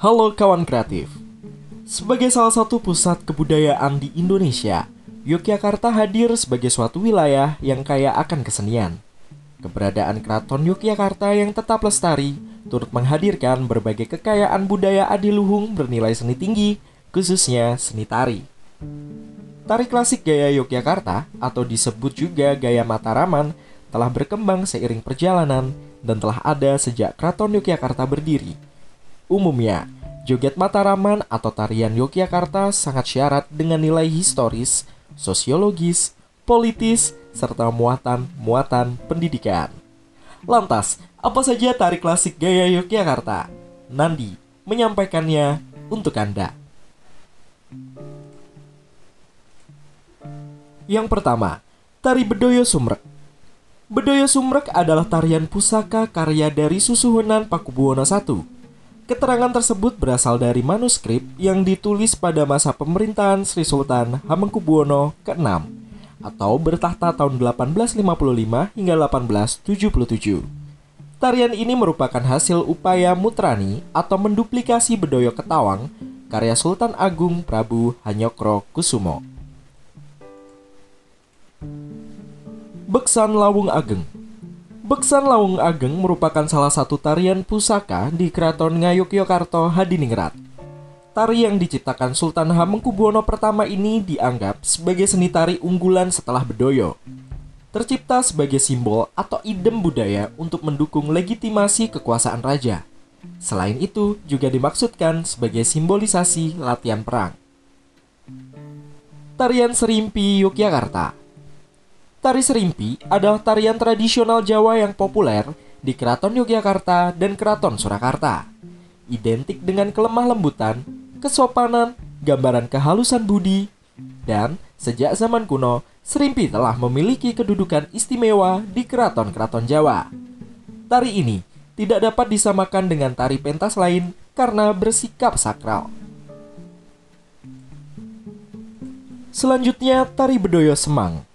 Halo kawan kreatif. Sebagai salah satu pusat kebudayaan di Indonesia, Yogyakarta hadir sebagai suatu wilayah yang kaya akan kesenian. Keberadaan Keraton Yogyakarta yang tetap lestari turut menghadirkan berbagai kekayaan budaya adiluhung bernilai seni tinggi, khususnya seni tari. Tari klasik gaya Yogyakarta atau disebut juga gaya Mataraman telah berkembang seiring perjalanan dan telah ada sejak Keraton Yogyakarta berdiri. Umumnya, joget Mataraman atau tarian Yogyakarta sangat syarat dengan nilai historis, sosiologis, politis, serta muatan-muatan pendidikan. Lantas, apa saja tari klasik gaya Yogyakarta? Nandi menyampaikannya untuk Anda. Yang pertama, tari Bedoyo Sumrek. Bedoyo Sumrek adalah tarian pusaka karya dari Susuhunan Pakubuwono I. Keterangan tersebut berasal dari manuskrip yang ditulis pada masa pemerintahan Sri Sultan Hamengkubuwono ke-6 atau bertahta tahun 1855 hingga 1877. Tarian ini merupakan hasil upaya Mutrani atau menduplikasi Bedoyo Ketawang karya Sultan Agung Prabu Hanyokro Kusumo. Beksan Lawung Ageng Beksan Lawung Ageng merupakan salah satu tarian pusaka di Keraton Ngayogyakarta Hadiningrat. Tari yang diciptakan Sultan Hamengkubuwono pertama ini dianggap sebagai seni tari unggulan setelah Bedoyo. Tercipta sebagai simbol atau idem budaya untuk mendukung legitimasi kekuasaan raja. Selain itu, juga dimaksudkan sebagai simbolisasi latihan perang. Tarian Serimpi Yogyakarta Tari serimpi adalah tarian tradisional Jawa yang populer di Keraton Yogyakarta dan Keraton Surakarta. Identik dengan kelemah lembutan, kesopanan, gambaran kehalusan budi, dan sejak zaman kuno, serimpi telah memiliki kedudukan istimewa di keraton-keraton Jawa. Tari ini tidak dapat disamakan dengan tari pentas lain karena bersikap sakral. Selanjutnya, tari Bedoyo Semang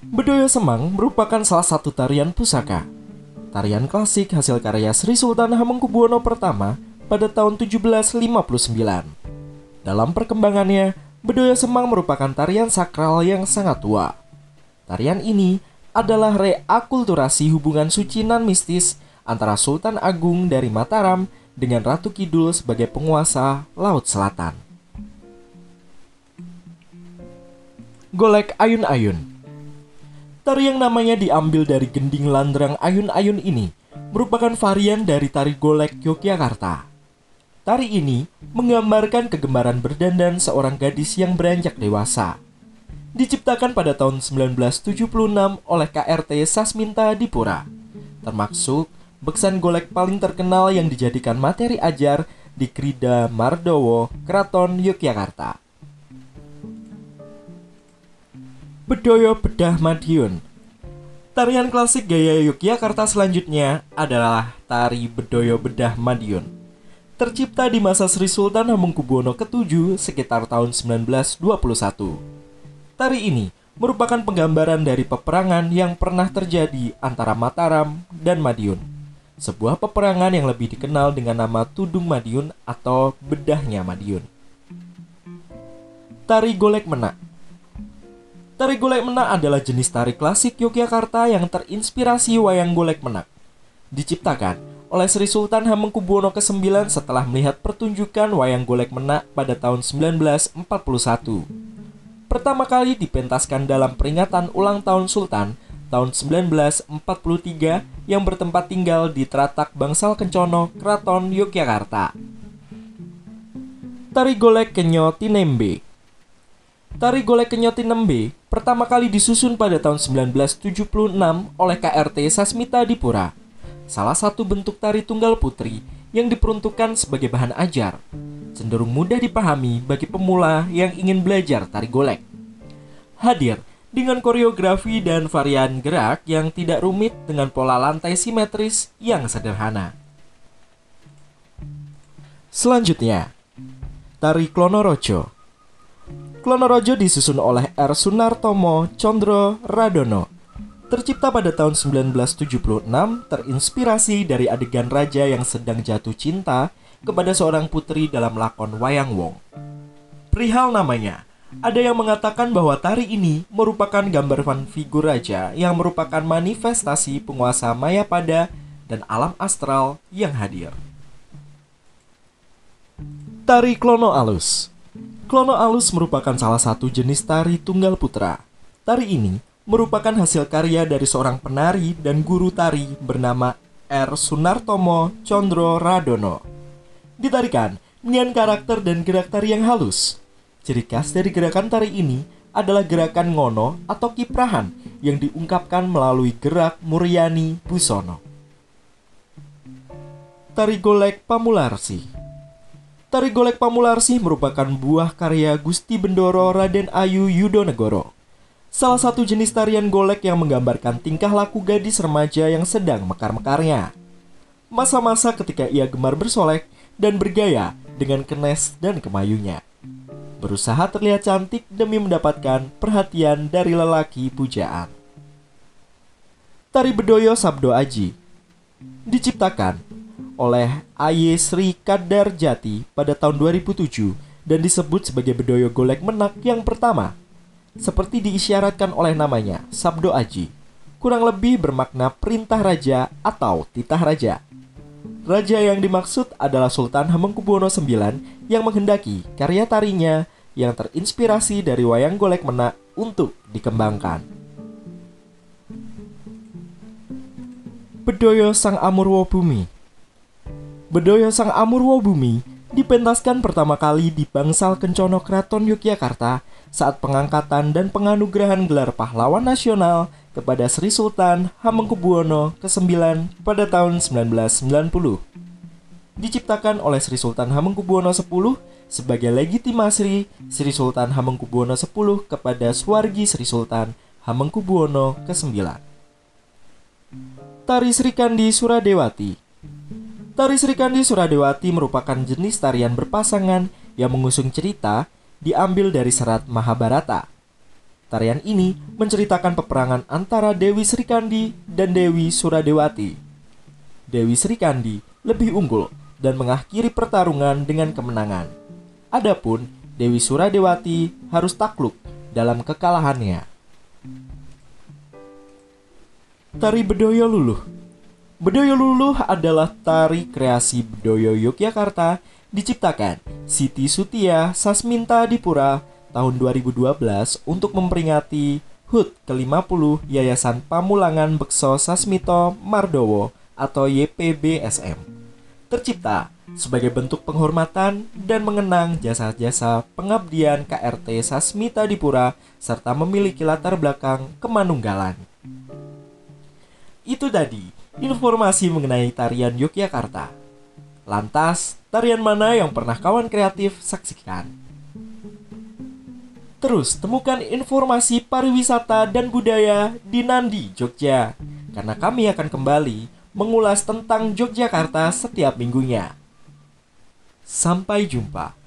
Bedoyo Semang merupakan salah satu tarian pusaka. Tarian klasik hasil karya Sri Sultan Hamengkubuwono pertama pada tahun 1759. Dalam perkembangannya, Bedoyo Semang merupakan tarian sakral yang sangat tua. Tarian ini adalah reakulturasi hubungan suci nan mistis antara Sultan Agung dari Mataram dengan Ratu Kidul sebagai penguasa Laut Selatan. Golek Ayun-Ayun Tari yang namanya diambil dari gending landrang ayun-ayun ini merupakan varian dari tari golek Yogyakarta. Tari ini menggambarkan kegemaran berdandan seorang gadis yang beranjak dewasa. Diciptakan pada tahun 1976 oleh KRT Sasminta Dipura, termasuk beksan golek paling terkenal yang dijadikan materi ajar di Krida Mardowo, Keraton Yogyakarta. Bedoyo Bedah Madiun. Tarian klasik gaya Yogyakarta selanjutnya adalah tari Bedoyo Bedah Madiun. Tercipta di masa Sri Sultan Hamengkubuwono ke-7 sekitar tahun 1921. Tari ini merupakan penggambaran dari peperangan yang pernah terjadi antara Mataram dan Madiun. Sebuah peperangan yang lebih dikenal dengan nama Tudung Madiun atau Bedahnya Madiun. Tari Golek Menak Tari golek menak adalah jenis tari klasik Yogyakarta yang terinspirasi wayang golek menak. Diciptakan oleh Sri Sultan Hamengkubuwono ke-9 setelah melihat pertunjukan wayang golek menak pada tahun 1941. Pertama kali dipentaskan dalam peringatan ulang tahun Sultan tahun 1943 yang bertempat tinggal di Teratak Bangsal Kencono, Keraton Yogyakarta. Tari Golek Kenyo Tinembe Tari Golek Kenyoti Nembe pertama kali disusun pada tahun 1976 oleh KRT Sasmita Dipura, salah satu bentuk tari tunggal putri yang diperuntukkan sebagai bahan ajar, cenderung mudah dipahami bagi pemula yang ingin belajar tari golek. Hadir dengan koreografi dan varian gerak yang tidak rumit dengan pola lantai simetris yang sederhana. Selanjutnya, tari Klonorojo Klonorojo disusun oleh R. Sunartomo Condro Radono. Tercipta pada tahun 1976, terinspirasi dari adegan raja yang sedang jatuh cinta kepada seorang putri dalam lakon Wayang Wong. Perihal namanya, ada yang mengatakan bahwa tari ini merupakan gambaran figur raja yang merupakan manifestasi penguasa Mayapada dan alam astral yang hadir. Tari Klono Alus Klono Alus merupakan salah satu jenis tari tunggal putra. Tari ini merupakan hasil karya dari seorang penari dan guru tari bernama R. Sunartomo Condro Radono. Ditarikan dengan karakter dan gerak tari yang halus, Ciri khas dari gerakan tari ini adalah gerakan ngono atau kiprahan yang diungkapkan melalui gerak Muryani Busono. Tari Golek Pamularsi Tari Golek Pamularsi merupakan buah karya Gusti Bendoro Raden Ayu Yudonegoro. Salah satu jenis tarian golek yang menggambarkan tingkah laku gadis remaja yang sedang mekar-mekarnya. Masa-masa ketika ia gemar bersolek dan bergaya dengan kenes dan kemayunya berusaha terlihat cantik demi mendapatkan perhatian dari lelaki pujaan. Tari Bedoyo Sabdo Aji diciptakan oleh Aye Sri Kadar Jati pada tahun 2007 dan disebut sebagai Bedoyo Golek Menak yang pertama. Seperti diisyaratkan oleh namanya, Sabdo Aji, kurang lebih bermakna perintah raja atau titah raja. Raja yang dimaksud adalah Sultan Hamengkubuwono IX yang menghendaki karya tarinya yang terinspirasi dari wayang golek menak untuk dikembangkan. Bedoyo Sang Amurwo Bumi Bedoyo Sang Amurwo Bumi dipentaskan pertama kali di Bangsal Kencono Kraton Yogyakarta saat pengangkatan dan penganugerahan gelar pahlawan nasional kepada Sri Sultan Hamengkubuwono ke-9 pada tahun 1990. Diciptakan oleh Sri Sultan Hamengkubuwono X sebagai legitimasi Sri Sultan Hamengkubuwono X kepada Swargi Sri Sultan Hamengkubuwono ke-9. Tari Sri Kandi Suradewati Tari Sri Kandi Suradewati merupakan jenis tarian berpasangan yang mengusung cerita diambil dari serat Mahabharata Tarian ini menceritakan peperangan antara Dewi Srikandi dan Dewi Suradewati. Dewi Srikandi lebih unggul dan mengakhiri pertarungan dengan kemenangan. Adapun Dewi Suradewati harus takluk dalam kekalahannya. Tari Bedoyo Luluh Bedoyo Luluh adalah tari kreasi Bedoyo Yogyakarta diciptakan Siti Sutia Sasminta Dipura tahun 2012 untuk memperingati HUT ke-50 Yayasan Pamulangan Bekso Sasmito Mardowo atau YPBSM. Tercipta sebagai bentuk penghormatan dan mengenang jasa-jasa pengabdian KRT Sasmita Dipura serta memiliki latar belakang kemanunggalan. Itu tadi informasi mengenai tarian Yogyakarta. Lantas, tarian mana yang pernah kawan kreatif saksikan? Terus temukan informasi pariwisata dan budaya di Nandi, Jogja. Karena kami akan kembali mengulas tentang Yogyakarta setiap minggunya. Sampai jumpa.